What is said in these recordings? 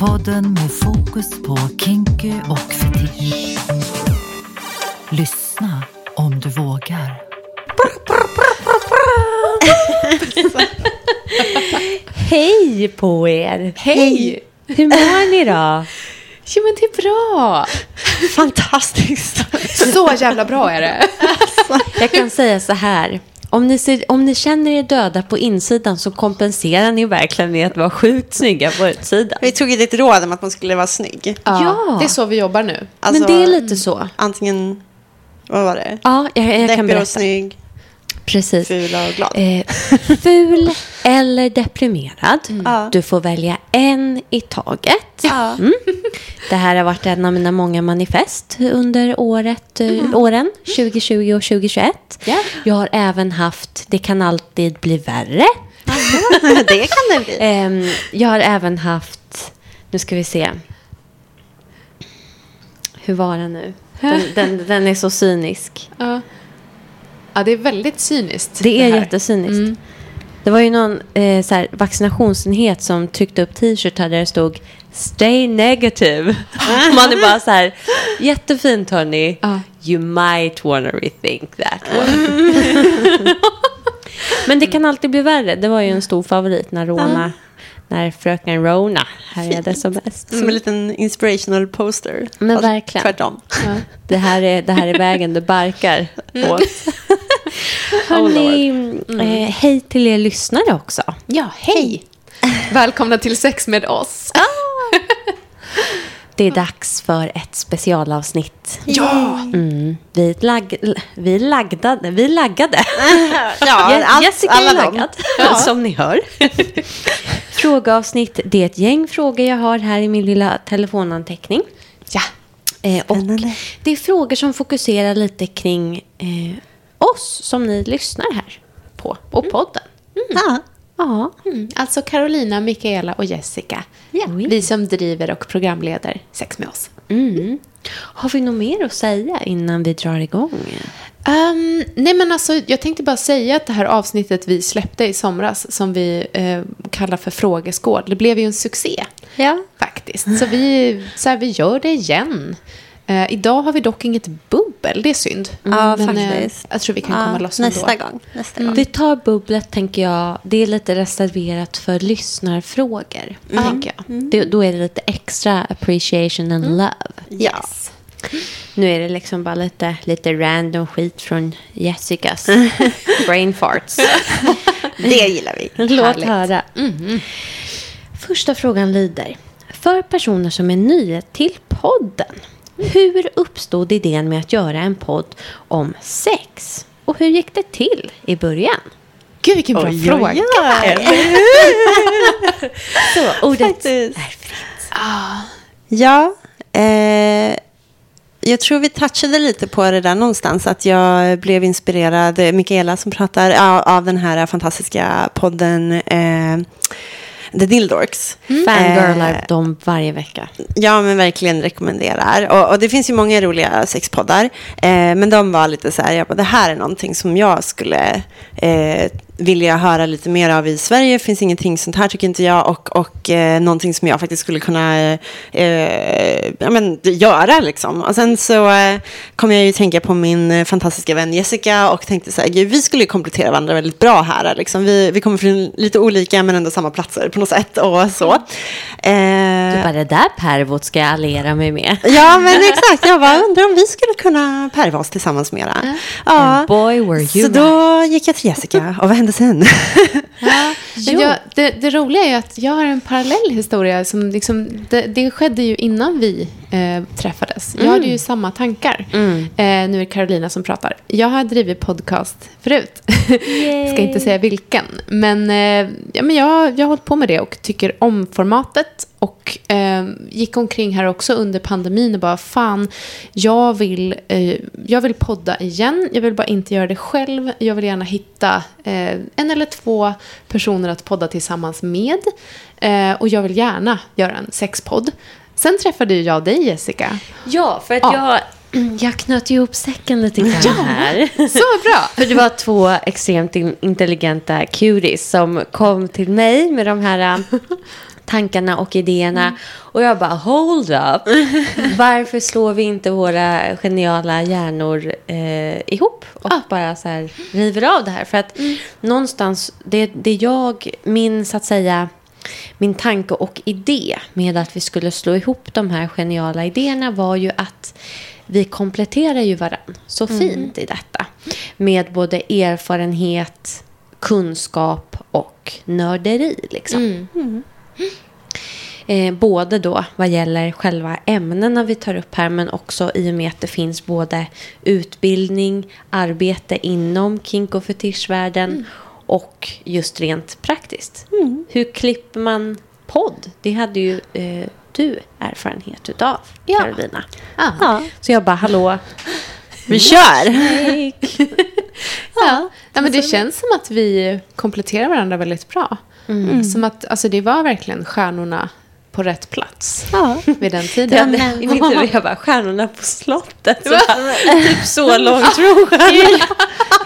Podden med fokus på kinky och fetisch. Lyssna om du vågar. Hej på er! Hej! Hur mår ni då? Jo, men det är bra. Fantastiskt! Så jävla bra är det. Jag kan säga så här. Om ni, ser, om ni känner er döda på insidan så kompenserar ni verkligen med att vara sjukt snygga på utsidan. Vi tog ju ditt råd om att man skulle vara snygg. Ja. Det är så vi jobbar nu. Alltså, Men det är lite så. Antingen, vad var det? Ja, jag, jag kan Deppig och berätta. snygg, Precis. ful och glad. Eh, ful eller deprimerad. Ja. Du får välja en i taget. Mm. Det här har varit en av mina många manifest under året, eh, åren 2020 och 2021. Ja. Jag har även haft Det kan alltid bli värre. det kan det bli. Ehm, jag har även haft, nu ska vi se. Hur var den nu? Den, den, den är så cynisk. Ja. Ja, det är väldigt cyniskt. Det är här. jättecyniskt. Mm. Det var ju någon eh, så här, vaccinationsenhet som tryckte upp t-shirtar där det stod Stay negative. Man är bara så här, jättefint hörni. Ja. You might wanna rethink that one. Men det kan alltid bli värre. Det var ju en stor favorit när Rona, när fröken Rona härjade som mest. Som en liten inspirational poster. Men Fast verkligen. Tvärtom. Ja. Det här är, det här är vägen det barkar åt. Hörrni, eh, hej till er lyssnare också. ja, hej. Välkomna till Sex med oss. Det är dags för ett specialavsnitt. Ja! Mm. Vi, lag, vi laggade. Vi laggade. Ja, allt, Jessica alla är laggad, som ni hör. Frågeavsnitt. Det är ett gäng frågor jag har här i min lilla telefonanteckning. Ja. Eh, och det är frågor som fokuserar lite kring eh, oss som ni lyssnar här på. Och podden. Ja. Ja. Mm. Alltså Carolina, Mikaela och Jessica. Ja. Vi som driver och programleder Sex med oss. Mm. Har vi något mer att säga innan vi drar igång? Ehm, nej men alltså, jag tänkte bara säga att det här avsnittet vi släppte i somras som vi eh, kallar för frågeskåd, det blev ju en succé Ja. faktiskt. Så vi, så här, vi gör det igen. Eh, idag har vi dock inget bubbel, det är synd. Ja, Men, eh, faktiskt. jag tror vi kan komma Ja, loss nästa ändå. gång. Nästa gång. Vi tar bubblet, tänker jag. Det är lite reserverat för lyssnarfrågor, tänker jag. Det, då är det lite extra appreciation and love. Ja. Nu är det liksom bara lite, lite random skit från Jessicas brain farts. Det gillar vi. Låt Härligt. höra. Första frågan lyder. För personer som är nya till podden. Hur uppstod idén med att göra en podd om sex? Och hur gick det till i början? Gud, vilken bra Oj, fråga. oj, oj. Så, ordet Faktiskt. är fritt. Ja, eh, jag tror vi touchade lite på det där någonstans. Att jag blev inspirerad, Mikaela som pratar, ja, av den här fantastiska podden eh, The Dildorks. Fangirlar Eh, dem varje vecka. Ja, men verkligen rekommenderar. Och, och det finns ju många roliga sexpoddar. Eh, men de var lite så här, jag bara, det här är någonting som jag skulle eh, vilja höra lite mer av i Sverige. Finns ingenting sånt här tycker inte jag. Och, och eh, någonting som jag faktiskt skulle kunna eh, ja, men, göra liksom. Och sen så eh, kom jag ju tänka på min eh, fantastiska vän Jessica och tänkte så här, gud, vi skulle ju komplettera varandra väldigt bra här. Liksom. Vi, vi kommer från lite olika men ändå samma platser på något sätt och så. Eh, Du bara, det där pervot ska jag alliera mig med. Ja, men exakt. Jag bara undrar om vi skulle kunna pärva oss tillsammans mera. Ja. And boy, were you Så då gick jag till Jessica. Och vad hände sen? Jag, det, det roliga är att jag har en parallell historia. Som liksom, det, det skedde ju innan vi eh, träffades. Jag hade ju samma tankar. Eh, nu är det Carolina som pratar. Jag har drivit podcast förut. Ska inte säga vilken. Men, eh, ja, men jag, jag har hållit på med det och tycker om formatet. Och eh, gick omkring här också under pandemin och bara fan, jag vill, eh, jag vill podda igen. Jag vill bara inte göra det själv. Jag vill gärna hitta eh, en eller två personer att podda tillsammans med. Eh, och jag vill gärna göra en sexpodd. Sen träffade ju jag dig Jessica. Ja, för att Ja. jag, jag knöt ihop säcken lite grann här. Så bra! För det var två extremt in- intelligenta cuties som kom till mig med de här tankarna och idéerna. Och jag bara, hold up. Varför slår vi inte våra geniala hjärnor eh, ihop och bara så här river av det här? För att någonstans, det, det jag, min så att säga, min tanke och idé med att vi skulle slå ihop de här geniala idéerna var ju att vi kompletterar ju varandra så fint i detta. Med både erfarenhet, kunskap och nörderi. Liksom. Eh, både då vad gäller själva ämnena vi tar upp här men också i och med att det finns både utbildning, arbete inom kink och fetischvärlden och just rent praktiskt. Hur klipper man podd? Det hade ju eh, du erfarenhet utav, Ja. Carolina. Ja. Så jag bara, hallå? Vi kör! Ja. ja, men det känns som att vi kompletterar varandra väldigt bra. Mm. Som att alltså, det var verkligen stjärnorna på rätt plats Ja. vid den tiden. I min tur, jag bara, stjärnorna på slottet. Så bara, typ så långt frågan.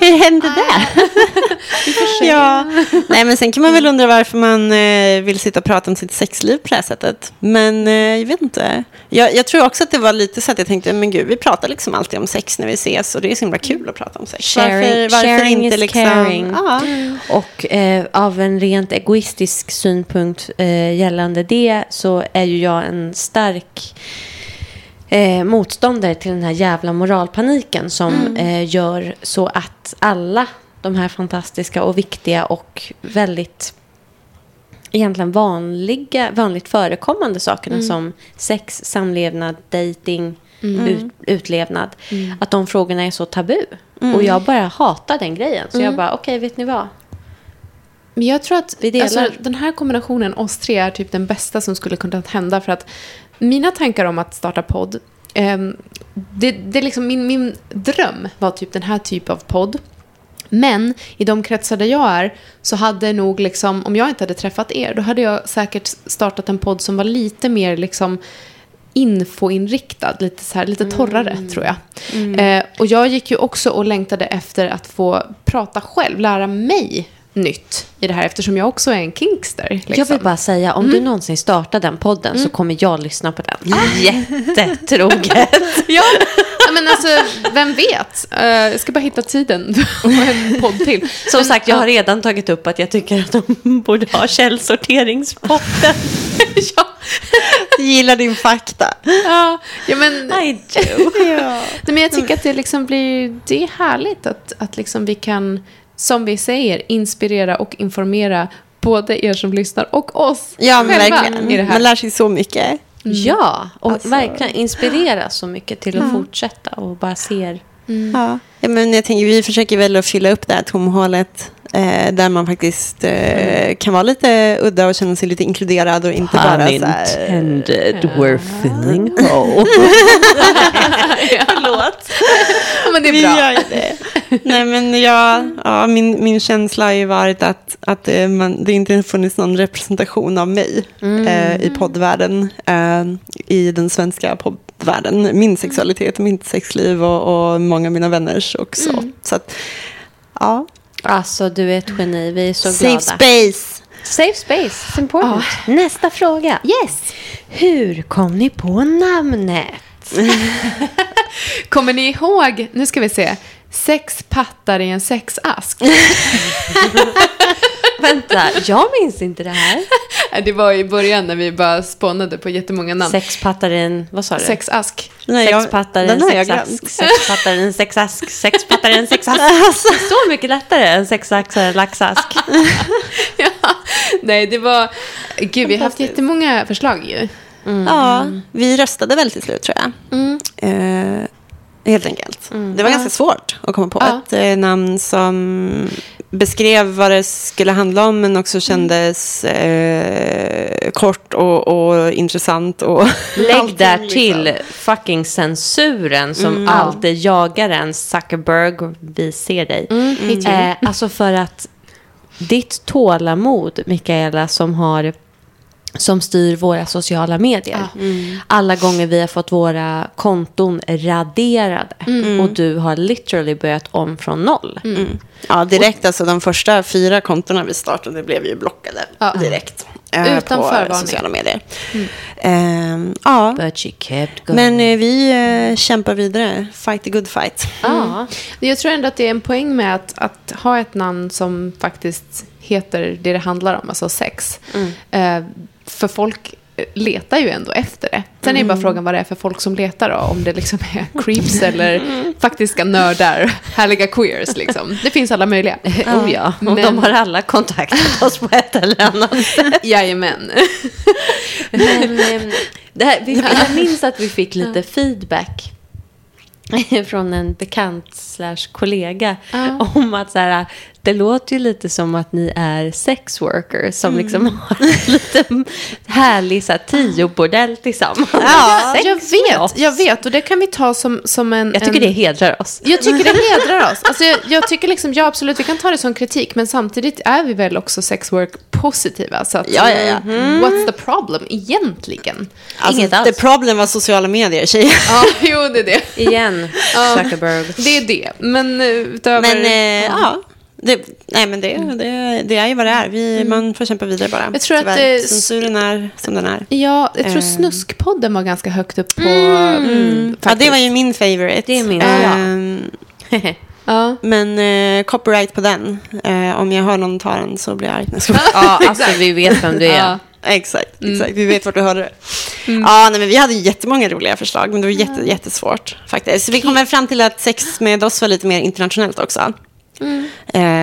Hur hände det? ja. Nej, men sen kan man väl undra varför man eh, vill sitta och prata om sitt sexliv på det här sättet. Men eh, jag vet inte. Jag, jag tror också att det var lite så att jag tänkte, men gud, vi pratar liksom alltid om sex när vi ses och det är så himla kul att prata om sex. Sharing, sharing is caring. Ja. Och eh, av en rent egoistisk synpunkt eh, gällande det så är ju jag en stark eh, motståndare till den här jävla moralpaniken som eh, gör så att alla de här fantastiska och viktiga och väldigt egentligen vanliga, vanligt förekommande sakerna som sex, samlevnad, dating, ut, utlevnad. Att de frågorna är så tabu. Och jag bara hatar den grejen. Så jag bara, okej, vet ni vad? Men jag tror att alltså, den här kombinationen, oss tre, är typ den bästa som skulle kunna hända. För att mina tankar om att starta podd, ehm, det, det är liksom min, min dröm var typ den här typen av podd. Men i de kretsar där jag är så hade nog liksom, om jag inte hade träffat er, då hade jag säkert startat en podd som var lite mer liksom infoinriktad, lite, så här, lite torrare tror jag. Eh, och jag gick ju också och längtade efter att få prata själv, lära mig nytt i det här eftersom jag också är en kinkster. Liksom. Jag vill bara säga, om du någonsin startar den podden så kommer jag lyssna på den. Jättetroget. ja, men alltså, vem vet? Eh, jag ska bara hitta tiden och en podd till. Som Men, sagt, jag ja, har redan tagit upp att jag tycker att de borde ha källsorteringspotten. ja, gillar din fakta. ja, ja, men, I do. Ja. Nej, men jag tycker att det liksom blir, det är härligt att, att liksom vi kan, som vi säger, inspirera och informera både er som lyssnar och oss Ja, men verkligen. i det här. Man lär sig så mycket. Ja, och Alltså- verkligen inspirera så mycket till att fortsätta och bara ser. Ja. ja, men jag tänker, vi försöker väl att fylla upp det här tomhålet eh, där man faktiskt eh, kan vara lite udda och känna sig lite inkluderad och inte bara så här... we're filling hole. Förlåt. Men det är bra. det. Nej, men jag, ja, min, min känsla har ju varit att, att det, man, det inte funnits någon representation av mig eh, i poddvärlden. Eh, I den svenska poddvärlden. Min sexualitet, mitt sexliv och, och många av mina vänners också. Så att, ja. Alltså, du är ett geni. Vi är så Safe glada. space. Safe space, it's important. Nästa fråga. Yes. Hur kom ni på namnet? Kommer ni ihåg, nu ska vi se, sex pattar i en sexask? Vänta, jag minns inte det här. det var i början när vi bara spånade på jättemånga namn. Sexpattar i en, vad sa du? Sexask. Nej, jag- Sexpattar i den en har jag sexask. glömt. Sexpattar i en sexask. Sexpattar i en sexask. Så mycket lättare än sexaxar laxask. ja. Nej, det var... Gud, vi har haft jättemånga förslag ju. Ja, vi röstade väl till slut tror jag. Eh, helt enkelt. Det var ganska svårt att komma på Ja. ett eh, namn som beskrev vad det skulle handla om men också kändes eh, kort och, och intressant. Och Lägg där liksom. till fucking censuren som alltid jagar en. Zuckerberg, vi ser dig. You. Eh, alltså för att ditt tålamod, Mikaela, som har som styr våra sociala medier. Alla gånger vi har fått våra konton raderade och du har literally börjat om från noll. Ja, direkt. Alltså, de första fyra kontona vi startade blev ju blockade Ja. direkt. eh, Utan på förvarning. sociala medier. Ehm, ja, But she kept going. men eh, vi eh, kämpar vidare. Fight the good fight. ja. Jag tror ändå att det är en poäng med att, att ha ett namn som faktiskt heter det det handlar om, alltså sex. Eh, för folk letar ju ändå efter det. Sen är ju bara frågan vad det är för folk som letar då. Om det liksom är creeps eller faktiska nördar, härliga queers liksom. Det finns alla möjliga. Oh ja, och Men- de har alla kontaktat oss på ett eller annat sätt. Jajamän. Men, ehm, det här, vi, jag minns att vi fick lite feedback från en bekant slash kollega Ja. om att så här, det låter ju lite som att ni är sex workers som liksom har en liten härlig så här, tio-bordell tillsammans. Ja, jag vet, jag vet. Och det kan vi ta som, som en... Jag tycker en... det hedrar oss. Jag tycker det hedrar oss. Alltså jag, jag tycker liksom, ja absolut, vi kan ta det som kritik, men samtidigt är vi väl också sexwork positiva. Så att, Ja, ja, ja. what's the problem egentligen? Alltså, Inget the alls. problem var sociala medier, tjejer. Ja, jo, det är det. Igen, Ja. Zuckerberg. Det är det. Men eh, utöver... Men eh, ja. Det, nej, men det, det, det är ju vad det är. Vi, Man får kämpa vidare bara. Mm. Jag tror att det- Censuren är som den är. Ja, jag tror Eh. Snuskpodden var ganska högt upp på... Mm, Ja, det var ju min favorite. Det är min, Ehm, Ja. Men eh, copyright på den. Eh, om jag hör någon ta den så blir jag arg. Ja, alltså vi vet vem du är. Ja. Exakt, Mm. exakt. Vi vet vart du hörde det. Ja, nej, men vi hade jättemånga roliga förslag, men det var jätte, jättesvårt faktiskt. Så vi kom väl fram till att sex med oss var lite mer internationellt också. Mm.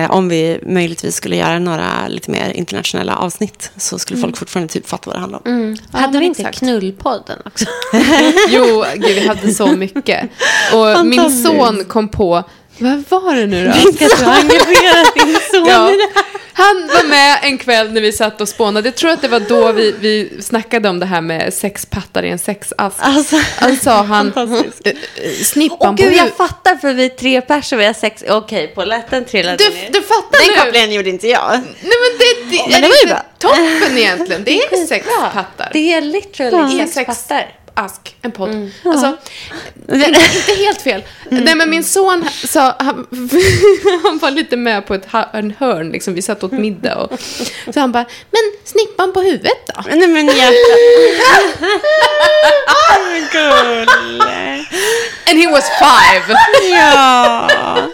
Eh, om vi möjligtvis skulle göra några lite mer internationella avsnitt så skulle Mm. folk fortfarande typ fatta vad det handlar om. Ja, Hade vi inte exakt. knullpodden också? Jo, gud, vi hade så mycket. Och min son kom på... Vad var det nu då? Ska du engagera din son Ja. Han var med en kväll när vi satt och spånade. Jag tror att det var då vi, vi snackade om det här med sex pattar i en sexask. Alltså, Han sa han, eh, eh, snippan Åh på gud, jag fattar för vi är tre personer vi har sex. Okej, polletten trillade Du, ner. du fattar den nu? kopplingen gjorde inte jag. Nej men det, det, Men det är var ju inte toppen egentligen. Det är sex pattar. Det är literally sex sex pattar. Ask, en podd. Alltså, inte, inte helt fel. Nej, men min son sa, han, han var lite med på ett en hörn, liksom, vi satt åt middag. Och, så han bara, men snippan på huvudet då? Nej men jag... Gulle. And he was five! Ja,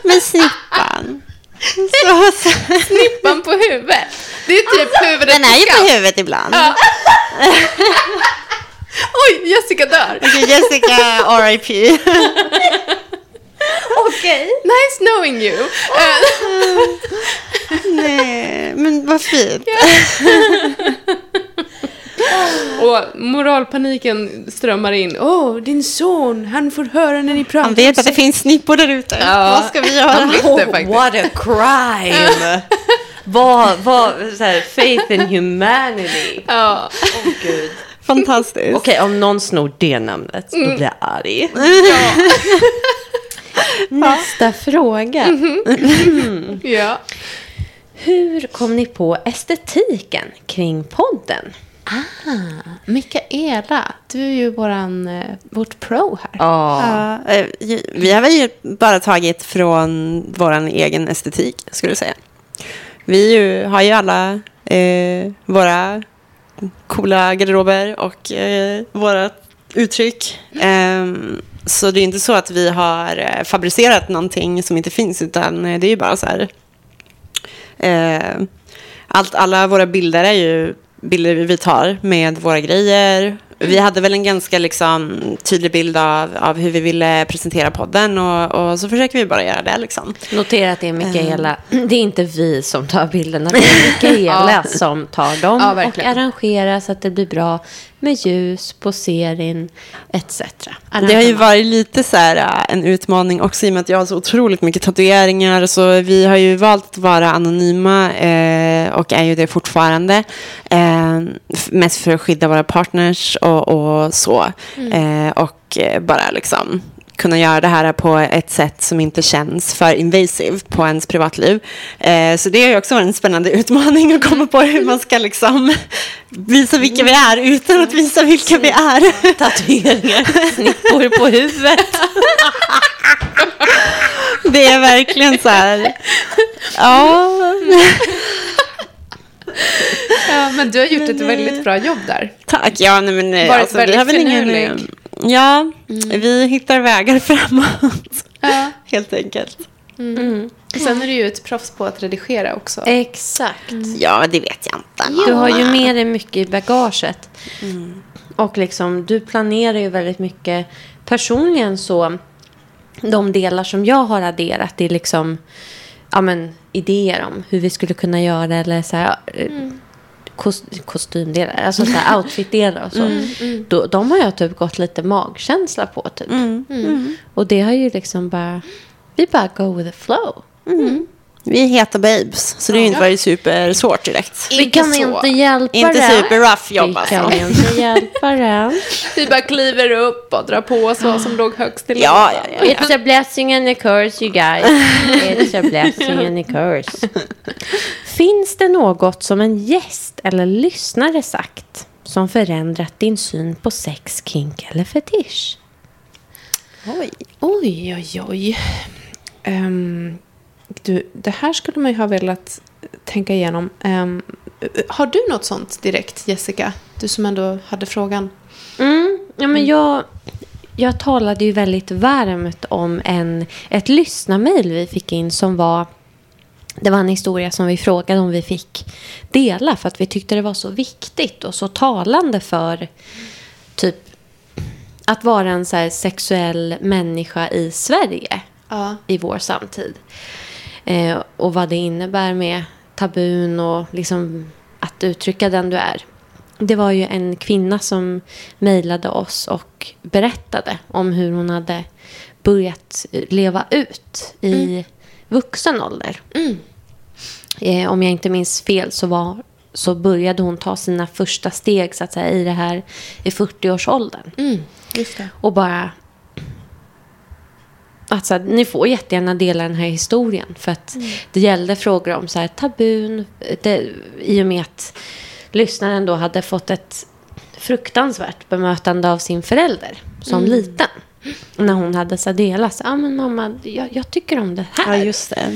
men snippan. Så, så. Snippan på huvudet. Det är typ huvudet Den är ju på huvudet ibland. Ja. Oj, Jessica dör. Okej, Jessica R.I.P. Okej. Nice knowing you. Eh, Nej, men vad fint. och moralpaniken strömmar in. Åh, din son, han får höra när ni pratar. Han vet att det finns snippor där ute. Ja. Vad ska vi göra? Han vet det faktiskt. What a crime! vad, vad, så här, faith in humanity. Ja. Åh gud. Fantastiskt. Okej, om någon snor det namnet, då blir jag arg. Nästa fråga. ja. Hur kom ni på estetiken kring podden? Mikaela, du är ju våran, eh, vårt pro här. Ja. Ja, eh, ju- vi har väl ju bara tagit från vår egen estetik, skulle jag säga. Vi ju, har ju alla eh, våra coola garderober och eh, våra uttryck. Um, så det är inte så att vi har eh, fabricerat någonting som inte finns, utan eh, det är ju bara så här. Eh, allt, alla våra bilder är ju bilder vi tar med våra grejer. Vi hade väl en ganska liksom, tydlig bild av, av hur vi ville presentera podden och, och så försöker vi bara göra det. Liksom. Notera att det är Mikaela. Det är inte vi som tar bilderna. Det är Mikaela som tar dem Ja, och arrangerar så att det blir bra med ljus, posering etc. Det har ju varit lite så här, äh, en utmaning också i och med att jag har så otroligt mycket tatueringar. Så vi har ju valt att vara anonyma eh, och är ju det fortfarande. Eh, mest för att skydda våra partners och, och så. Eh, och eh, bara liksom kunna göra det här på ett sätt som inte känns för invasive på ens privatliv. Eh, så det är ju också en spännande utmaning att komma på hur man ska liksom visa vilka vi är utan att visa vilka vi är. Tatueringar, snippor på huvudet. Det är verkligen så här. Ja. Ja, men du har gjort ett väldigt bra jobb där. Tack. Ja, nej, men, eh, Varit alltså, väldigt vi har väl ingen... eh, Ja, vi hittar vägar framåt. Ja. Helt enkelt. Och sen är du ju ett proffs på att redigera också. Exakt. Ja, det vet jag inte. Du har ju med dig mycket i bagaget. Och liksom, du planerar ju väldigt mycket. Personligen så, de delar som jag har adderat, det är liksom ja, men, idéer om hur vi skulle kunna göra eller så här, eh, kos- kostymdelar, alltså så här, outfitdelar och så. Då, de har jag typ gått lite magkänsla på typ. Och det har ju liksom bara, vi bara go with the flow. Vi är heta babes, så det har ju inte varit supersvårt direkt. Vi kan så. inte hjälpa Inte det. super-rough jobb Vi alltså. kan inte hjälpa det. Vi bara kliver upp och drar på oss vad som låg högst i Ja, ja, ja. It's a blessing and a curse you guys. It's a blessing and a curse. Finns det något som en gäst eller lyssnare sagt som förändrat din syn på sex, kink eller fetisch? Oj. Oj, oj, oj. Ehm, du, det här skulle man ju ha velat tänka igenom. Ehm, har du något sånt direkt, Jessica? Du som ändå hade frågan. Mm, ja, men jag, jag talade ju väldigt varmt om en, ett lyssnarmail vi fick in som var det var en historia som vi frågade om vi fick dela för att vi tyckte det var så viktigt och så talande för typ att vara en så sexuell människa i Sverige Ja. i vår samtid. Eh, och vad det innebär med tabun och liksom att uttrycka den du är. Det var ju en kvinna som mejlade oss och berättade om hur hon hade börjat leva ut i vuxen ålder. Eh, om jag inte minns fel så, var, så började hon ta sina första steg så att säga, i det här i 40-årsåldern. Mm. Och bara... Att så här, ni får jättegärna dela den här historien. För att det gällde frågor om så här, tabun. Det, I och med att lyssnaren då hade fått ett fruktansvärt bemötande av sin förälder som liten. När hon hade så här delat. Så, ah, men mamma, jag, jag tycker om det Ja, här. just det.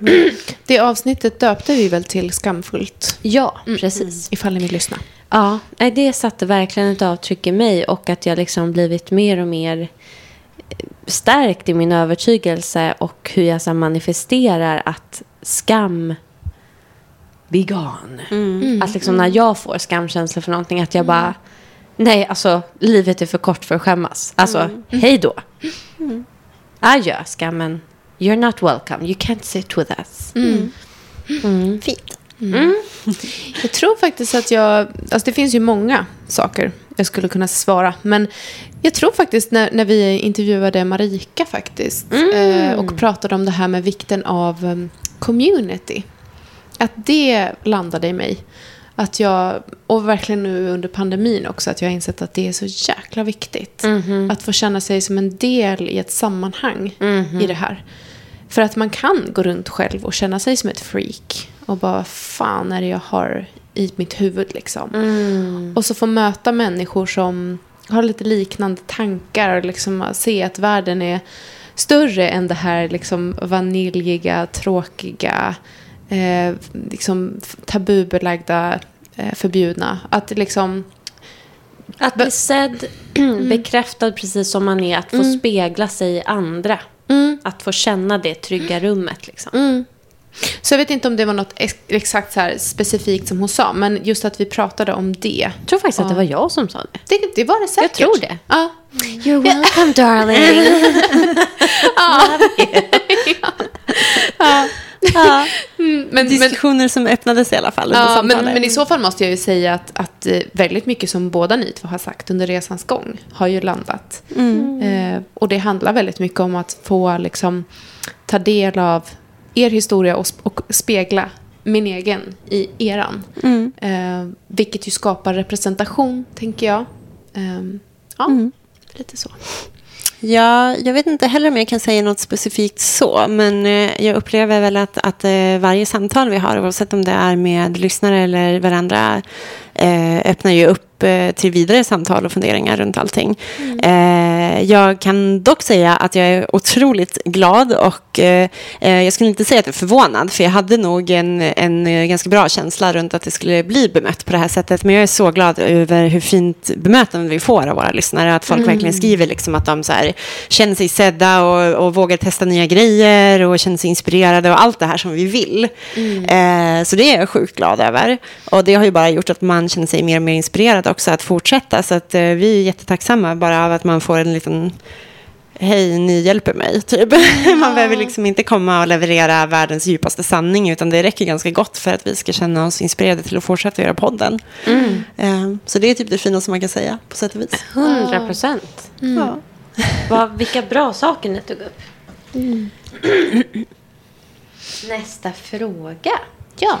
Jag- Det avsnittet döpte vi väl till Skamfullt. Ja, precis. Ifall ni vill lyssna. Ja, det satte verkligen ett avtryck i mig och att jag liksom blivit mer och mer stärkt i min övertygelse och hur jag så manifesterar att skam be gone. Att liksom när jag får skamkänsla för någonting att jag bara nej, alltså livet är för kort för att skämmas. Alltså, hej då. Adjö, skammen. You're not welcome. You can't sit with us. Fint. Jag tror faktiskt att jag... Alltså det finns ju många saker jag skulle kunna svara. Men jag tror faktiskt när, när vi intervjuade Marika faktiskt. Eh, och pratade om det här med vikten av em, community. Att det landade i mig. Att jag, och verkligen nu under pandemin också, att jag har insett att det är så jäkla viktigt. Att få känna sig som en del i ett sammanhang i det här. För att man kan gå runt själv och känna sig som ett freak. Och bara, vad fan är det jag har i mitt huvud liksom. Och så få möta människor som har lite liknande tankar. Och liksom se att världen är större än det här liksom vaniljiga, tråkiga, eh, liksom tabubelagda, eh, förbjudna. Att liksom... Att bli sedd, bekräftad precis som man är. Att få spegla sig i andra. Att få känna det trygga rummet. Liksom. Så jag vet inte om det var något ex- exakt så specifikt som hon sa, men just att vi pratade om det. Jag tror faktiskt att det var jag som sa det. Det, det var det säkert. tror det. Ja. You're welcome darling. Men, men, Diskussioner som öppnades i alla fall under ja, men, men i så fall måste jag ju säga att, att eh, väldigt mycket som båda ni två har sagt under resans gång har ju landat. Eh, och det handlar väldigt mycket om att få liksom, ta del av er historia och, och spegla min egen i eran. Eh, vilket ju skapar representation, tänker jag. Eh, ja, lite så. Ja, jag vet inte heller om jag kan säga något specifikt så, men eh, jag upplever väl att, att eh, varje samtal vi har, oavsett om det är med lyssnare eller varandra, eh, öppnar ju upp till vidare samtal och funderingar runt allting. Eh, jag kan dock säga att jag är otroligt glad och eh, eh, jag skulle inte säga att jag är förvånad för jag hade nog en, en eh, ganska bra känsla runt att det skulle bli bemött på det här sättet. Men jag är så glad över hur fint bemötande vi får av våra lyssnare. Att folk verkligen skriver liksom att de så här, känner sig sedda och, och vågar testa nya grejer och känner sig inspirerade och allt det här som vi vill. Eh, så det är jag sjukt glad över. Och det har ju bara gjort att man känner sig mer och mer inspirerad också att fortsätta. Så att eh, vi är jättetacksamma bara av att man får en liten Hej, ni hjälper mig, typ. Man behöver liksom inte komma och leverera världens djupaste sanning, utan det räcker ganska gott för att vi ska känna oss inspirerade till att fortsätta göra podden. Eh, Så det är typ det finaste man kan säga, på sätt och vis. 100 procent. Ja. Vad- Vilka bra saker ni tog upp. Nästa fråga. Ja.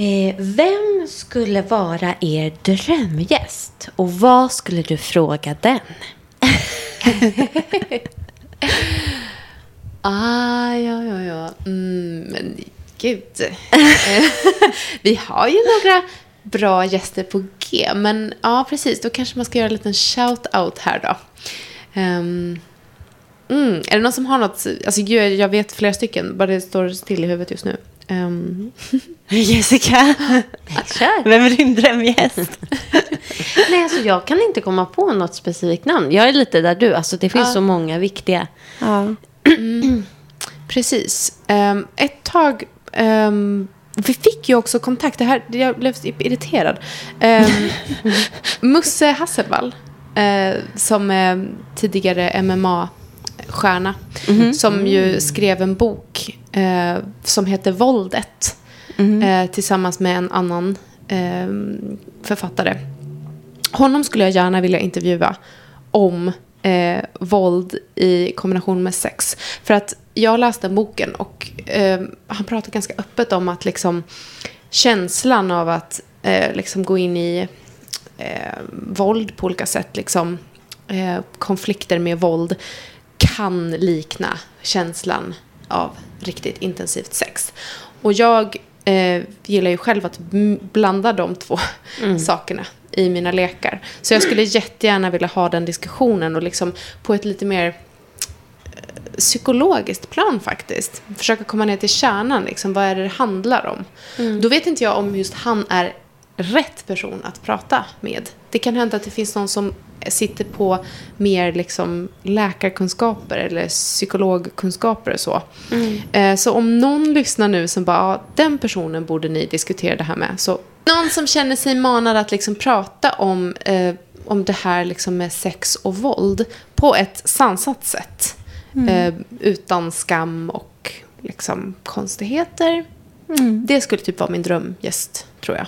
Eh, vem skulle vara er drömgäst? Och vad skulle du fråga den? Ah, ja, ja, ja. Mm, men gud. Eh, Vi har ju några bra gäster på G. Men ja, precis. Då kanske man ska göra en liten shout-out här då. Um, mm, är det någon som har något? Alltså gud, jag vet flera stycken. Bara det står still i huvudet just nu. Ehm, Jessica, Kör. vem är din drömgäst? Nej, alltså jag kan inte komma på något specifikt namn. Jag är lite där du. Alltså det finns så många viktiga. Ja. Precis. Ehm, ett tag... ehm, vi fick ju också kontakt. Det här, jag blev irriterad. Um, Musse Hasselvall, eh, som är tidigare MMA-stjärna, som ju skrev en bok eh, som heter Våldet eh, tillsammans med en annan ehm, författare. Honom skulle jag gärna vilja intervjua om eh, våld i kombination med sex. För att jag läste boken och eh, han pratar ganska öppet om att liksom känslan av att eh, liksom gå in i eh, våld på olika sätt, liksom eh, konflikter med våld kan likna känslan av riktigt intensivt sex. Och jag eh, gillar ju själv att blanda de två sakerna i mina lekar. Så jag skulle jättegärna vilja ha den diskussionen och liksom på ett lite mer eh, psykologiskt plan faktiskt. Försöka komma ner till kärnan, liksom, vad är det det handlar om? Då vet inte jag om just han är rätt person att prata med. Det kan hända att det finns någon som sitter på mer liksom läkarkunskaper eller psykologkunskaper och så. Eh, Så om någon lyssnar nu som bara, ja, den personen borde ni diskutera det här med. Så någon som känner sig manad att liksom prata om, eh, om det här liksom med sex och våld på ett sansat sätt. Eh, utan skam och liksom konstigheter. Det skulle typ vara min drömgäst, tror jag.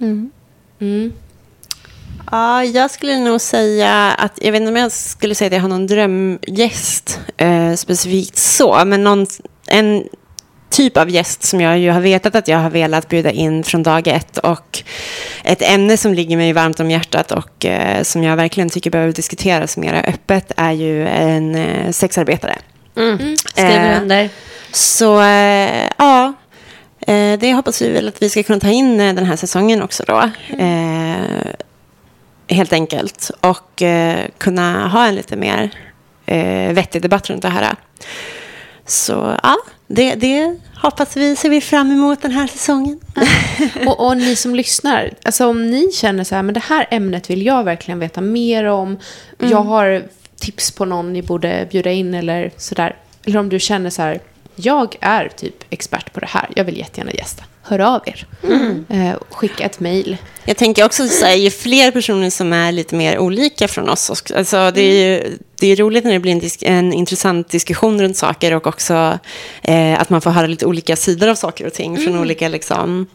Mm. Ja, jag skulle nog säga att, jag vet inte om jag skulle säga att jag har någon drömgäst eh, specifikt så, men någon, en typ av gäst som jag ju har vetat att jag har velat bjuda in från dag ett och ett ämne som ligger mig varmt om hjärtat och eh, som jag verkligen tycker behöver diskuteras mer öppet är ju en eh, sexarbetare. Mm. Skriver Eh, under. Så eh, ja, det hoppas vi väl att vi ska kunna ta in eh, den här säsongen också då. Eh, helt enkelt. Och eh, kunna ha en lite mer eh, vettig debatt runt det här. Så ja, det, det hoppas vi, ser vi fram emot den här säsongen. Och, och ni som lyssnar, alltså om ni känner så här, men det här ämnet vill jag verkligen veta mer om. Jag har tips på någon ni borde bjuda in eller sådär. Eller om du känner så här, jag är typ expert på det här, jag vill jättegärna gästa. Hör av er. Eh, skicka ett mejl. Jag tänker också så här, ju fler personer som är lite mer olika från oss. Alltså, det, är ju, det är roligt när det blir en, disk, en intressant diskussion runt saker och också eh, att man får höra lite olika sidor av saker och ting från olika, liksom,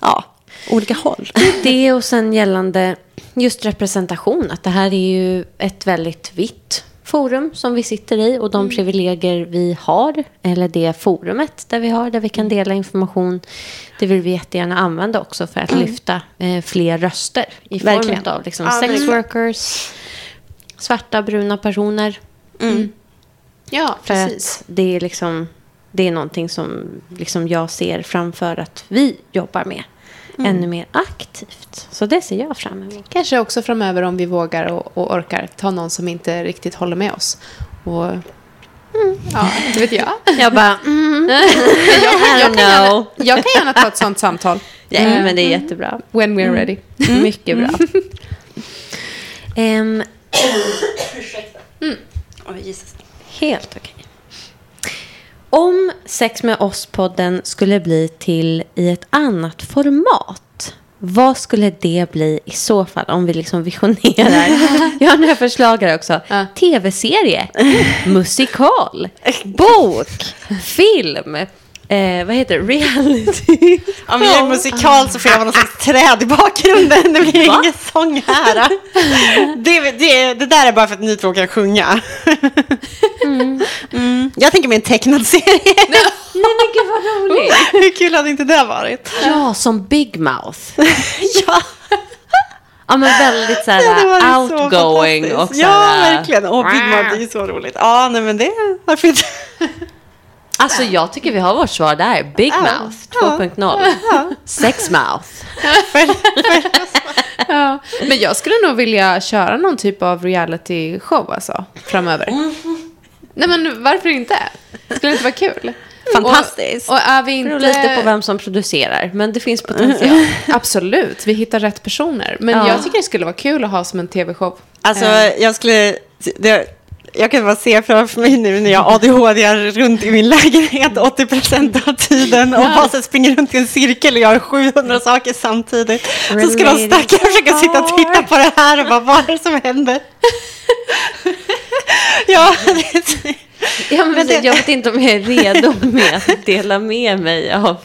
ja, olika håll. Det och sen gällande just representation. Att det här är ju ett väldigt vitt forum som vi sitter i och de privilegier vi har, eller det forumet där vi har, där vi kan dela information, det vill vi jättegärna använda också för att lyfta eh, fler röster i form Verkligen. av liksom, Ja, sex verkligen. workers, svarta, bruna personer. Ja, För precis. det är liksom, det är någonting som liksom jag ser framför att vi jobbar med. Ännu mer aktivt. Så det ser jag fram emot. Kanske också framöver om vi vågar och, och orkar ta någon som inte riktigt håller med oss. Och, Ja, inte vet jag. Jag bara, mm, jag, I jag, kan gärna, jag kan gärna ta ett sånt samtal. Ja, men det är jättebra. When we're ready. Mycket bra. Ehm, Oj, Jesus. helt okej. Om Sex med oss-podden skulle bli till i ett annat format, vad skulle det bli i så fall om vi liksom visionerar? Jag har några förslag här också. Ja. Tv-serie, musikal, bok, film, eh, vad heter det? Reality. Om vi gör musikal så får jag vara någon slags träd i bakgrunden. Det blir ingen sång här. Det, det, det där är bara för att ni två kan sjunga. Mm. Jag tänker mig en tecknad serie. Nej men gud vad roligt. Hur kul hade inte det varit? Ja, som Big Mouth. Ja, Ja, men väldigt så här så outgoing fantastiskt. och så Ja, här, verkligen. Åh, Big Mouth, det är ju så roligt. Ja, nej men det, varför inte? Alltså jag tycker vi har vårt svar där. Big Ja. Mouth 2.0. Sex Mouth. Ja. Men jag skulle nog vilja köra någon typ av reality show alltså, framöver. Nej men varför inte? Skulle det inte vara kul? Fantastiskt. Och, och är vi Det beror inte... lite på vem som producerar, men det finns potential. Absolut, vi hittar rätt personer. Men Ja. jag tycker det skulle vara kul att ha som en tv-show. Alltså, Eh. jag skulle... Det, jag kan bara se framför mig nu när jag ADHD runt i min lägenhet 80 procent av tiden och bara så springer runt i en cirkel och gör 700 saker samtidigt. Så ska de Related stackare försöka sitta och titta på det här och bara, vad är det som händer? ja, det, Ja, men Jag vet inte om jag är redo med att dela med mig av...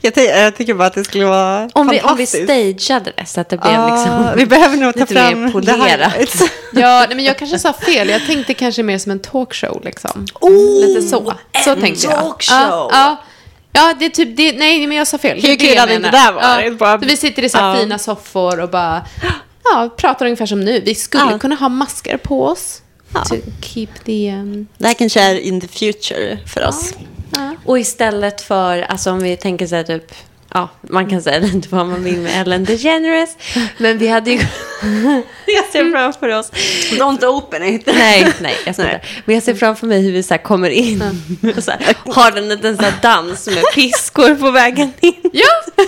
jag, jag tycker bara att det skulle vara Om vi, om vi fantastiskt. stageade det så att det blev Ja, liksom... vi behöver nog ta lite mer fram polerat. highlights. Ja, nej, men jag kanske sa fel. Jag tänkte kanske mer som en talkshow liksom. Oh, Lite så. Så en tänkte jag. talkshow. Ja, ja. ja, det är typ det. Nej, men jag sa fel. Hur Det kul hade inte det varit? Ja. Så vi sitter i så här Ja. fina soffor och bara ja, pratar ungefär som nu. Vi skulle Ja. kunna ha masker på oss. Ja. To keep the... Um, Det här kanske är in the future för oss. ja. Och istället för, alltså om vi tänker så här typ, ja, man kan säga lite vad man vill med Ellen DeGeneres, men vi hade ju... jag ser framför oss. Don't open it. Nej, nej, jag ska inte. Men jag ser framför mig hur vi så här kommer in och så här, har en liten så här dans med piskor på vägen in. ja,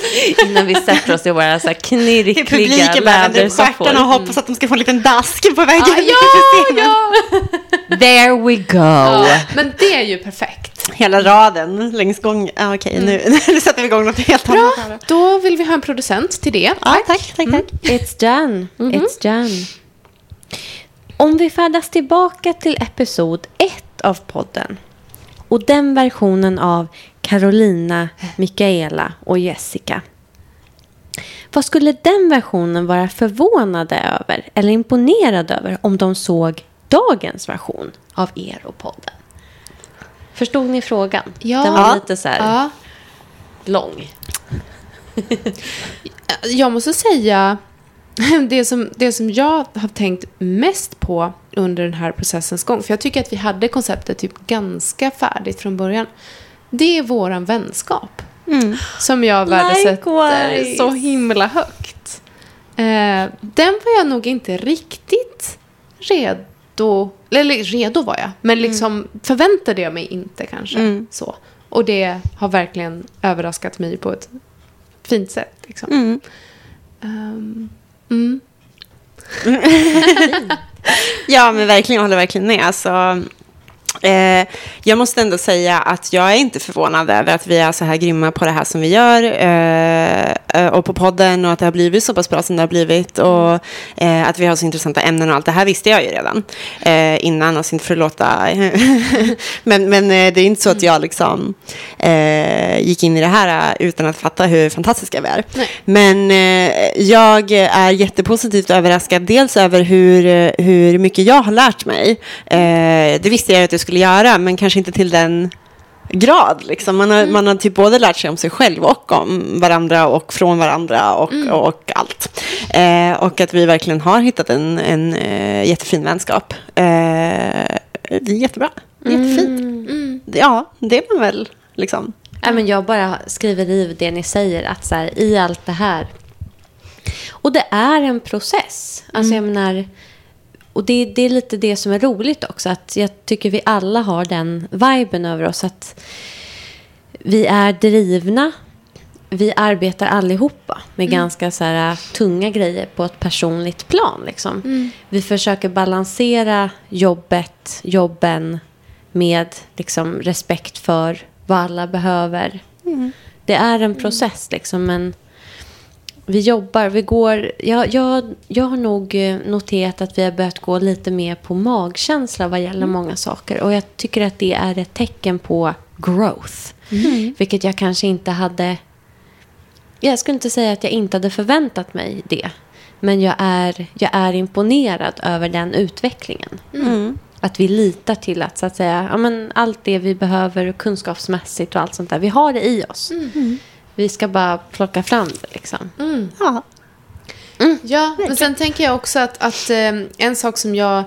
Innan vi sätter oss i våra så här knirkliga Publiken vänder upp stjärtarna och hoppas att de ska få en liten dask på vägen ja, in ja, ja. There we go. ja. Men det är ju perfekt. Hela raden längs gången. Ah, Okej, nu, nu sätter vi igång något helt Bra, annat. här. då vill vi ha en producent till det. Ja, tack, tack, tack. It's done. It's done. Om vi färdas tillbaka till episod ett av podden och den versionen av Carolina, Mikaela och Jessica. Vad skulle den versionen vara förvånade över eller imponerade över om de såg dagens version av er och podden? Förstod ni frågan? Ja. Den var lite så här Ja. lång. Jag måste säga, det som, det som jag har tänkt mest på under den här processens gång, för jag tycker att vi hade konceptet typ ganska färdigt från början, det är våran vänskap. Som jag värdesätter Likewise. så himla högt. Eh, den var jag nog inte riktigt redo, eller redo var jag, men liksom förväntade jag mig inte kanske Mm. så. Och det har verkligen överraskat mig på ett fint sätt. Liksom. Mm. Ehm, mm. Ja, men verkligen, jag håller verkligen med. Alltså, eh, jag måste ändå säga att jag är inte förvånad över att vi är så här grymma på det här som vi gör. Eh, eh, och på podden och att det har blivit så pass bra som det har blivit. Och eh, att vi har så intressanta ämnen och allt det här visste jag ju redan innan. Alltså inte för att låta... men, men det är inte så att jag liksom gick in i det här utan att fatta hur fantastiska vi är. Nej. Men jag är jättepositivt överraskad. Dels över hur, hur mycket jag har lärt mig. Det visste jag att jag skulle göra, men kanske inte till den grad. Liksom. Man, har, man har typ både lärt sig om sig själv och om varandra och från varandra och, och allt. Eh, och att vi verkligen har hittat en, en eh, jättefin vänskap. Eh, det är jättebra. Jättefint. Mm. Ja, det är man väl liksom. Ja, men jag bara skriver i det ni säger, att så här, i allt det här. Och det är en process. Alltså jag menar, och det, det är lite det som är roligt också. Att jag tycker vi alla har den viben över oss. Att vi är drivna. Vi arbetar allihopa med ganska så här, tunga grejer på ett personligt plan. Liksom. Vi försöker balansera jobbet, jobben med liksom, respekt för vad alla behöver. Det är en process, liksom, men vi jobbar, vi går... Jag, jag, jag har nog eh, noterat att vi har börjat gå lite mer på magkänsla vad gäller många saker. Och jag tycker att det är ett tecken på growth. Vilket jag kanske inte hade... Jag skulle inte säga att jag inte hade förväntat mig det. Men jag är, jag är imponerad över den utvecklingen. Att vi litar till att, så att säga, ja, men allt det vi behöver kunskapsmässigt och allt sånt där, vi har det i oss. Vi ska bara plocka fram det liksom. Ja. Ja, men sen tänker jag också att, att eh, en sak som jag,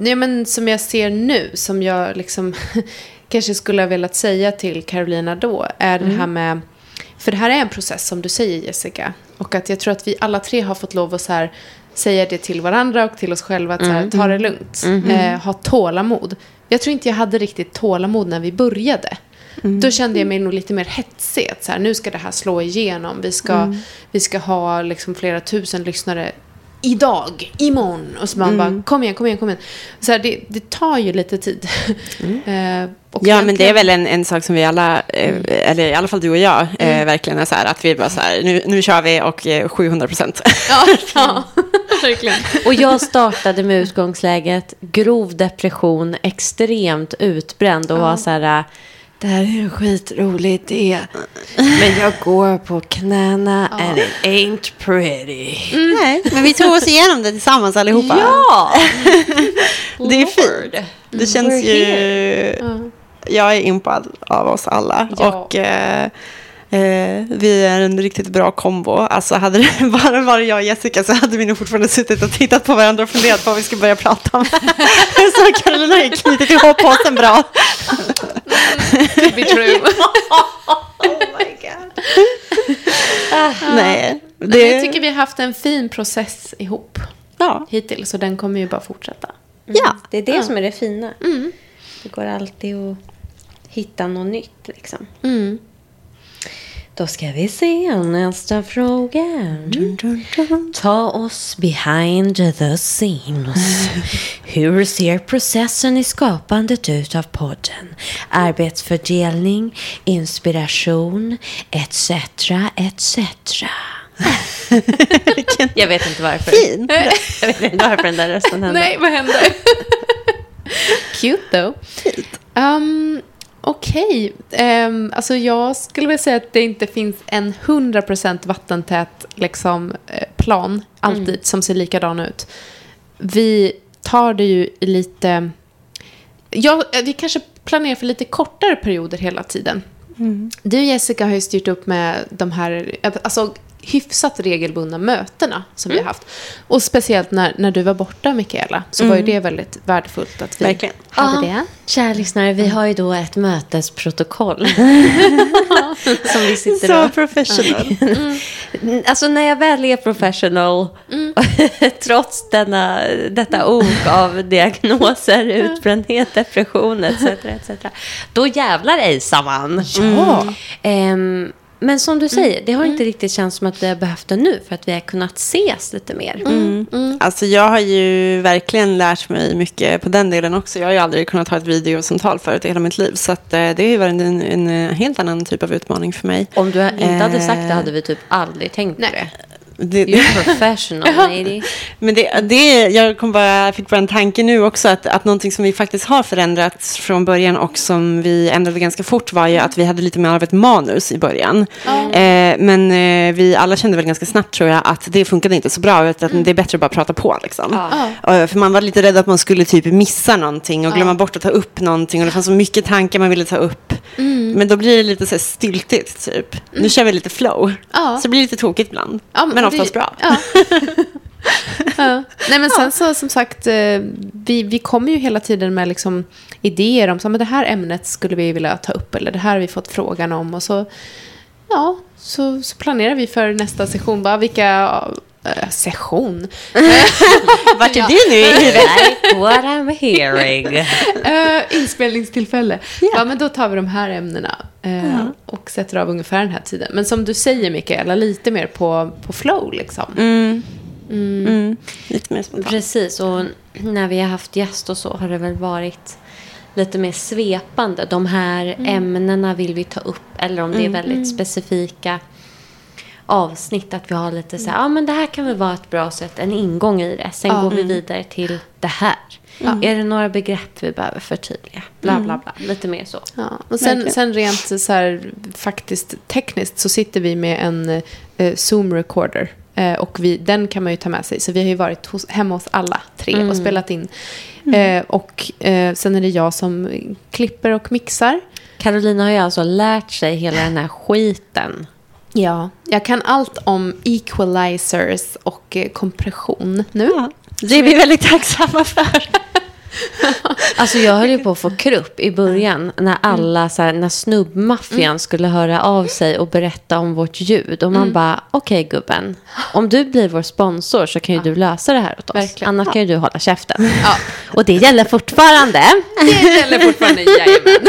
ja, men som jag ser nu, som jag liksom kanske skulle ha velat säga till Carolina då, är det här med, för det här är en process som du säger Jessica, och att jag tror att vi alla tre har fått lov att så här, säga det till varandra och till oss själva, att så här, ta det lugnt, eh, ha tålamod. Jag tror inte jag hade riktigt tålamod när vi började. Då kände jag mig nog lite mer hetsig. Att så här, nu ska det här slå igenom. Vi ska, vi ska ha liksom flera tusen lyssnare idag, imorgon. Och så man bara, kom igen, kom igen, kom igen. Så här, det, det tar ju lite tid. Eh, och Ja, men det är väl en, en sak som vi alla, eh, eller i alla fall du och jag, eh, verkligen är så här att vi bara så här, nu, nu kör vi och eh, 700 procent. Ja, ja verkligen. Och jag startade med utgångsläget grov depression, extremt utbränd och var så här... Det här är en skitrolig idé. Men jag går på knäna and it ain't pretty. Nej, men vi tog oss igenom det tillsammans allihopa. Ja! det är fint. Det känns ju... Jag är impad av oss alla. Ja. Och eh, eh, vi är en riktigt bra kombo. Alltså hade det bara varit jag och Jessica så hade vi nog fortfarande suttit och tittat på varandra och funderat på vad vi ska börja prata om. så Carolina har knutit ihop påsen bra. To be true. Nej, Men det... jag tycker vi har haft en fin process ihop Ja. hittills. Och den kommer ju bara fortsätta. ja. Det är det som är det fina. Det går alltid att hitta något nytt liksom. Mm. Då ska vi se nästa fråga. Ta oss behind the scenes. Hur ser processen i skapandet ut av podden? Arbetsfördelning, inspiration, etc. etc. Jag vet inte varför. Fin. Jag vet inte varför den där rösten hände. Nej, vad händer? Cute though. Um, Okej, Ehm, alltså jag skulle vilja säga att det inte finns en 100% vattentät liksom, eh, plan alltid som ser likadan ut. Vi tar det ju i lite... Ja, eh, vi kanske planerar för lite kortare perioder hela tiden. Du Jessica har ju styrt upp med de här alltså, hyfsat regelbundna mötena som vi har haft. Och speciellt när, när du var borta, Mikaela, så var ju det väldigt värdefullt att vi Verkligen. hade Ja, det. Kära lyssnare, vi har ju då ett mötesprotokoll. som vi sitter Så och... professional. Alltså när jag väl är professional, trots denna, detta ok av diagnoser, utbrändhet, depression etc. etc. Då jävlar ejsar man. Ja. Ehm, men som du säger, det har inte riktigt känts som att vi har behövt det nu för att vi har kunnat ses lite mer. Alltså jag har ju verkligen lärt mig mycket på den delen också. Jag har ju aldrig kunnat ha ett videosamtal förut i hela mitt liv. Så att, eh, det har ju varit en, en helt annan typ av utmaning för mig. Om du inte hade sagt det Eh. hade vi typ aldrig tänkt på Nej. Det. Det, You're professional lady. Men det, det, jag kom bara, fick bara en tanke nu också att, att någonting som vi faktiskt har förändrats från början och som vi ändrade ganska fort var ju att vi hade lite mer av ett manus i början. Eh, men eh, vi alla kände väl ganska snabbt tror jag att det funkade inte så bra utan att det är bättre att bara prata på liksom. Eh, för man var lite rädd att man skulle typ missa någonting och glömma bort att ta upp någonting och det fanns så mycket tankar man ville ta upp. Men då blir det lite så här styltigt typ. Nu kör vi lite flow. Så det blir lite tokigt ibland. Men oftast det- bra. Ja. Ja. Nej, men sen så som sagt, eh, vi, vi kommer ju hela tiden med liksom idéer om så, men det här ämnet skulle vi vilja ta upp eller det här har vi fått frågan om och så, ja, så, så planerar vi för nästa session. Bara vilka äh, session? Vart är du nu i huvudet? Like what I'm hearing. uh, inspelningstillfälle. Yeah. Ja, men då tar vi de här ämnena uh, mm. och sätter av ungefär den här tiden. Men som du säger, Mikaela, lite mer på, på flow liksom. Mm. Mm. mm. Lite mer spontant. Precis, och när vi har haft gäst och så har det väl varit lite mer svepande. De här mm. ämnena vill vi ta upp. Eller om det är mm. väldigt mm. specifika avsnitt. Att vi har lite så här, ja men det här kan väl vara ett bra sätt, en ingång i det. Sen går vi vidare till det här. Mm. Är det några begrepp vi behöver förtydliga? Bla, bla, bla. Lite mer så. Ja. Och sen, sen rent så här, faktiskt tekniskt så sitter vi med en eh, Zoom-recorder. Eh, och vi, den kan man ju ta med sig. Så vi har ju varit hos, hemma hos alla tre mm. och spelat in. Mm. Eh, och eh, sen är det jag som klipper och mixar. Carolina har ju alltså lärt sig hela den här skiten. Ja, jag kan allt om equalizers och eh, kompression nu. Ja, det är vi väldigt tacksamma för. alltså jag höll ju på att få krupp i början. När mm. alla, så här, när snubbmaffian mm. skulle höra av sig och berätta om vårt ljud. Och man mm. bara, okej okay, gubben. Om du blir vår sponsor så kan ju ja. du lösa det här åt oss. Verkligen. Annars ja. kan ju du hålla käften. Ja. Och det gäller fortfarande. Det gäller fortfarande, jajamän.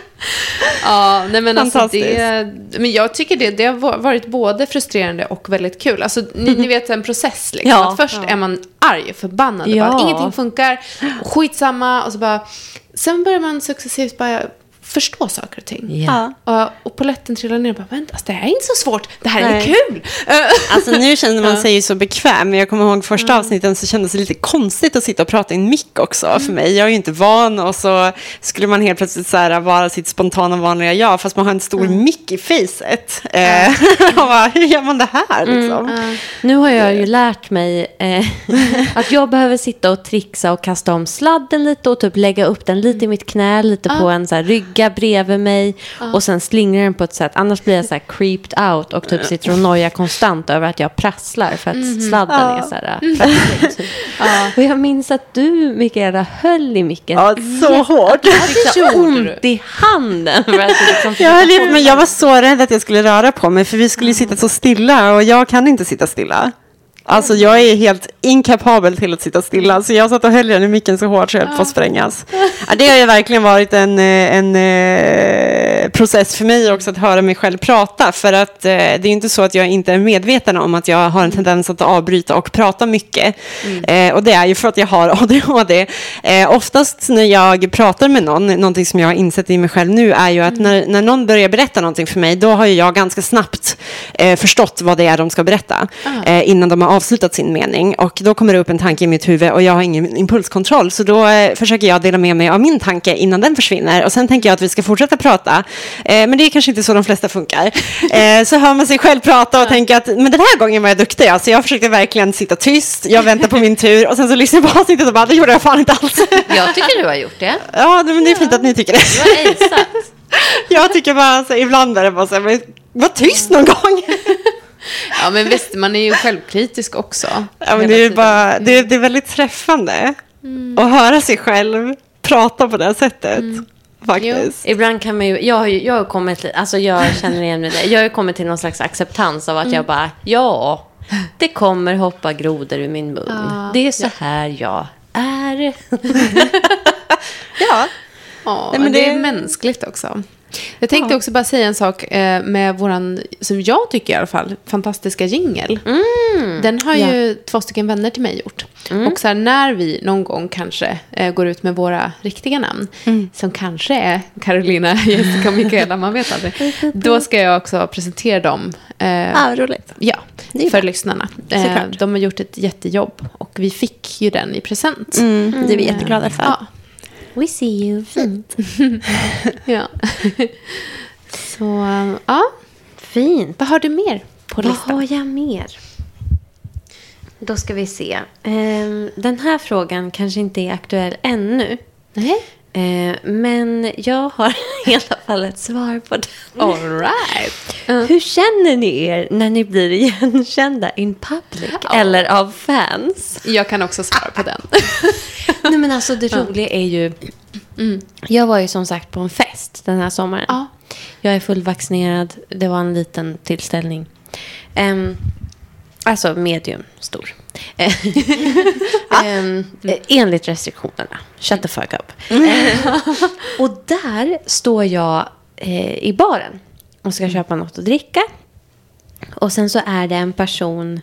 ja, nej men alltså det, men jag tycker det, det har varit både frustrerande och väldigt kul. Alltså, ni, ni vet en process liksom. Ja, att först ja. är man arg förbannad. Ja. Bara, ingenting funkar, skitsamma. Och så bara, sen börjar man successivt bara förstå saker och ting. Ja. Och, och poletten trillar ner och bara, vänta, alltså, det här är inte så svårt, det här är kul. Alltså nu känner man sig ju så bekväm, men jag kommer ihåg första mm. avsnitten så kändes det lite konstigt att sitta och prata i en mick också mm. för mig. Jag är ju inte van och så skulle man helt plötsligt så här, vara sitt spontana vanliga jag, fast man har en stor mm. mick i facet. Mm. hur gör man det här mm, liksom? Mm. Nu har jag ju lärt mig eh, att jag behöver sitta och trixa och kasta om sladden lite och typ lägga upp den lite i mitt knä, lite på en så här rygg ligga bredvid mig uh. och sen slingra den på ett sätt. Annars blir jag så här creeped out och typ sitter och nojar konstant över att jag prasslar för att mm. sladden uh. är så här uh. Och jag minns att du, Mikaela, höll i micken. Ja, så hårt. Jag hade så ont i handen. För att liksom jag, höll i, men jag var så rädd att jag skulle röra på mig för vi skulle sitta så stilla och jag kan inte sitta stilla. Alltså jag är helt inkapabel till att sitta stilla. Så jag satt och höll den i micken så hårt så jag höll på att sprängas. Det har ju verkligen varit en, eh, en, eh, process för mig också att höra mig själv prata. För att eh, det är inte så att jag inte är medveten om att jag har en tendens att avbryta och prata mycket. Mm. och det är ju för att jag har ADHD. oftast när jag pratar med någon, någonting som jag har insett i mig själv nu är ju att mm. när, när någon börjar berätta någonting för mig, då har jag ganska snabbt förstått vad det är de ska berätta. Ah. innan de har avslutat sin mening och då kommer det upp en tanke i mitt huvud och jag har ingen impulskontroll så då eh, försöker jag dela med mig av min tanke innan den försvinner och sen tänker jag att vi ska fortsätta prata eh, men det är kanske inte så de flesta funkar. Eh, så hör man sig själv prata och tänker att men den här gången var jag duktig alltså jag försökte verkligen sitta tyst, jag väntar på min tur och sen så lyssnar jag på avsnittet och bara det gjorde jag fan inte alls. Jag tycker du har gjort det. Ja men det är fint att ni tycker det. Du har. Jag tycker bara, alltså, ibland är det bara så här, var tyst någon gång. Ja, men visst, man är ju självkritisk också. Ja, men det är, bara, det, är, det är väldigt träffande mm. att höra sig själv prata på det sättet. Mm. Faktiskt. Jo. Ibland kan man ju, jag har ju jag har kommit, alltså jag känner igen mig det. Jag har kommit till någon slags acceptans av att mm. jag bara, ja, det kommer hoppa grodor ur min mun. Ja. Det är så här jag är. ja. ja Nej, men det, det är mänskligt också. Jag tänkte ja. också bara säga en sak eh, med våran, som jag tycker i alla fall, fantastiska jingel. Mm. Den har ja. ju två stycken vänner till mig gjort. Mm. Och så här, när vi någon gång kanske eh, går ut med våra riktiga namn, mm. som kanske är Carolina, Jessica och Mikaela, man vet aldrig. Då ska jag också presentera dem. Eh, ah, roligt. Ja, för lyssnarna. Eh, de har gjort ett jättejobb och vi fick ju den i present. Mm, det är vi jätteglada för. Ja. We see you. Fint. ja. Så, ja. Fint. Vad har du mer på listan? Vad har jag mer? Då ska vi se. Ehm, den här frågan kanske inte är aktuell ännu. Nej. Ehm, men jag har i alla fall ett svar på det. All right. Hur känner ni er när ni blir igenkända in public eller av fans? Jag kan också svara på den. Nej men alltså det roliga är ju... Jag var ju som sagt på en fest den här sommaren. Ja. Jag är fullvaccinerad. Det var en liten tillställning. Um, alltså medium stor. Um, enligt restriktionerna. Shut the fuck up. Eh, och där står jag eh, i baren och ska köpa något att dricka. Och sen så är det en person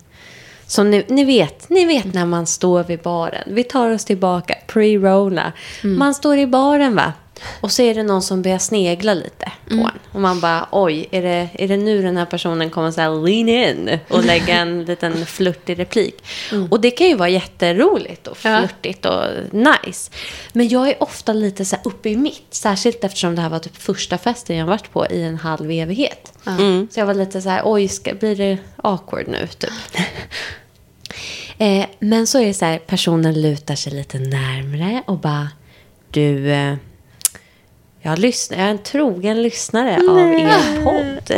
som ni, ni vet, ni vet när man står vid baren. Vi tar oss tillbaka, pre-rona. Man står i baren va? Och så är det någon som börjar snegla lite på en. Och man bara, oj, är det, är det nu den här personen kommer så här lean in och lägga en liten flörtig replik? Och det kan ju vara jätteroligt och Ja. flörtigt och nice. Men jag är ofta lite så här uppe i mitt. Särskilt eftersom det här var typ första festen jag varit på i en halv evighet. Så jag var lite så här, oj, ska, blir det awkward nu? Typ. Eh, men så är det så här, personen lutar sig lite närmre och bara, du, eh, jag, lyssnar, jag är en trogen lyssnare av er podd.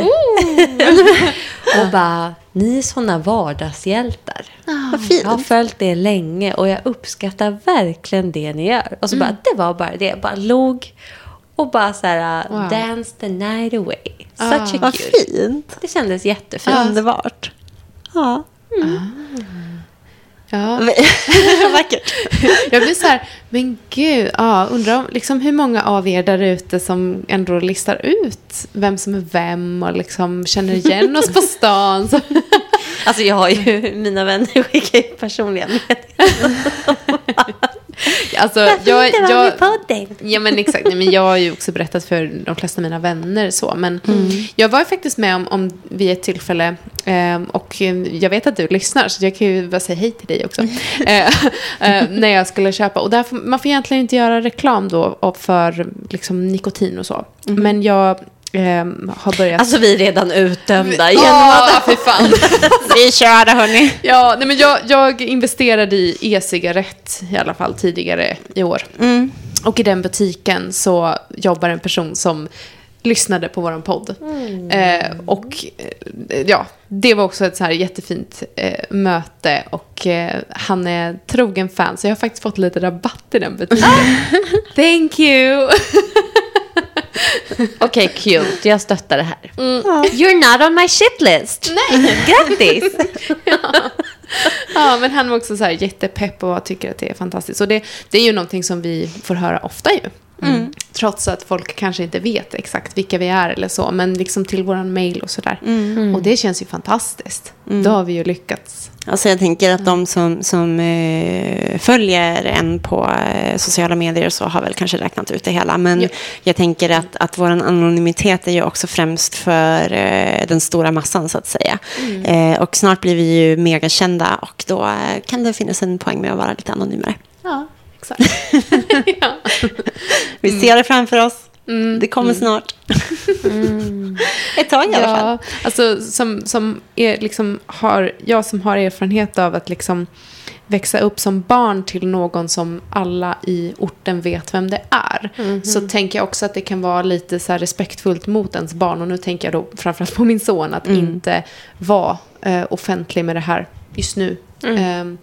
och bara, ni är såna vardagshjältar. Vad fint. Jag har följt er länge och jag uppskattar verkligen det ni gör. Och så bara, det var bara det. Jag bara log och bara så här, Wow. dance the night away. Such a Vad fint. Det kändes jättefint. Underbart. Ja. Ja. Vackert. Jag blir så här, men gud, ja, undrar om, liksom, hur många av er där ute som ändå listar ut vem som är vem och liksom känner igen oss på stan. Så, Alltså jag har ju, mina vänner skickar ju personliga meddelanden. Alltså, jag, jag, på podden? Ja men exakt, Nej, men jag har ju också berättat för de flesta av mina vänner så. Men jag var faktiskt med om, om vid ett tillfälle eh, och jag vet att du lyssnar så jag kan ju bara säga hej till dig också. eh, eh, när jag skulle köpa. Och där får, man får egentligen inte göra reklam då för liksom, nikotin och så. Men jag eh, har börjat... Alltså vi är redan utdömda genom Ja, att... för fan. Vi kör det hörni. Ja, nej, men jag, jag investerade i e-cigarett i alla fall tidigare i år. Och i den butiken så jobbar en person som lyssnade på vår podd. Eh, och eh, ja, det var också ett så här jättefint eh, möte och eh, han är trogen fan så jag har faktiskt fått lite rabatt i den butiken. Thank you! Okej, cute. Jag stöttar det här. You're not on my shitlist. Nej. Grattis! Ja, men han var också så här jättepepp och tycker att det är fantastiskt. Och det, det är ju någonting som vi får höra ofta ju. Mm. Trots att folk kanske inte vet exakt vilka vi är eller så. Men liksom till våran mail och sådär. Mm. Och det känns ju fantastiskt. Då har vi ju lyckats. Alltså jag tänker att de som, som eh, följer en på eh, sociala medier och så har väl kanske räknat ut det hela. Men Ja. jag tänker att, att vår anonymitet är ju också främst för eh, den stora massan så att säga. Eh, och snart blir vi ju megakända och då eh, kan det finnas en poäng med att vara lite anonymare. Ja, exakt. ja. Vi ser det framför oss. Det kommer snart. Ett tag i alla fall. Ja, alltså som, som är liksom har, jag som har erfarenhet av att liksom växa upp som barn till någon som alla i orten vet vem det är. Så tänker jag också att det kan vara lite så respektfullt mot ens barn. Och nu tänker jag då framförallt på min son att inte vara eh, offentlig med det här just nu. Ehm,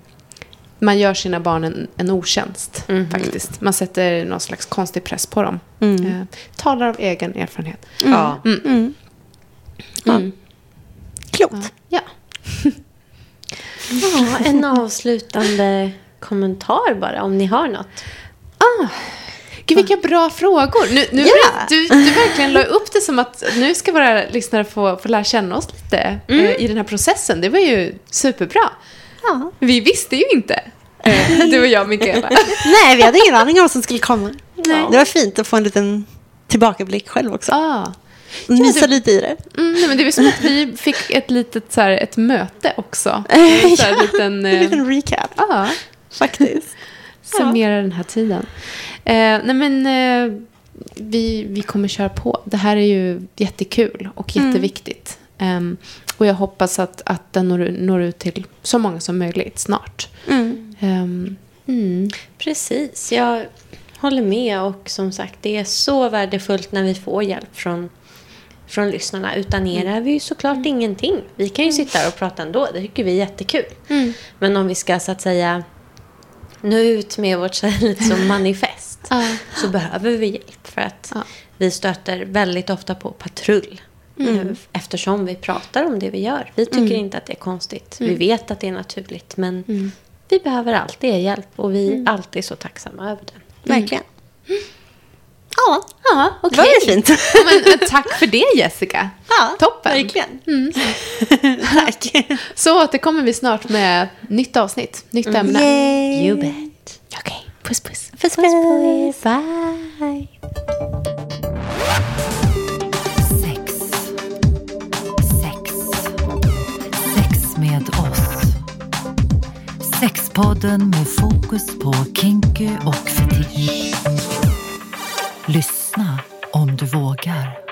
man gör sina barn en, en otjänst faktiskt. Man sätter någon slags konstig press på dem. Eh, talar av egen erfarenhet. Ja. Mm. Klokt. Ja. ja, en avslutande kommentar bara, om ni har något. Gud, vilka bra frågor. Nu, nu, Ja. du, du verkligen la upp det som att nu ska våra lyssnare få, få lära känna oss lite eh, i den här processen. Det var ju superbra. Ja. Vi visste ju inte, eh, du och jag, Mikaela. Nej, vi hade ingen aning om vad som skulle komma. Det var fint att få en liten tillbakablick själv också. ah. Mysa lite i det. mm, nej, men det var som att vi fick ett litet så här, ett möte också. En så här, liten, En eh, liten recap, ja, faktiskt. summera den här tiden. Eh, nej men eh, vi, vi kommer köra på. Det här är ju jättekul och jätteviktigt. Ehm, och jag hoppas att, att den når, når ut till så många som möjligt snart. Mm. Ehm, mm. Precis. Jag håller med. Och som sagt, det är så värdefullt när vi får hjälp från, från lyssnarna. Utan er är vi ju såklart ingenting. Vi kan ju sitta här och prata ändå. Det tycker vi är jättekul. Men om vi ska så att säga nå ut med vårt som manifest så behöver vi hjälp. För att Ja. vi stöter väldigt ofta på patrull. Eh, Eftersom vi pratar om det vi gör. Vi tycker inte att det är konstigt. Vi vet att det är naturligt. Men vi behöver alltid er hjälp. Och vi är alltid så tacksamma över den. Verkligen. Ja, Ja, det okej. var fint. Men, tack för det Jessica. Ja, Toppen. Verkligen. Tack. Så återkommer vi snart med nytt avsnitt, nytt ämne. Yay. You bet. Okej, puss puss. Puss, puss. Bye. Sexpodden med fokus på kinky och fetisch. Lyssna om du vågar.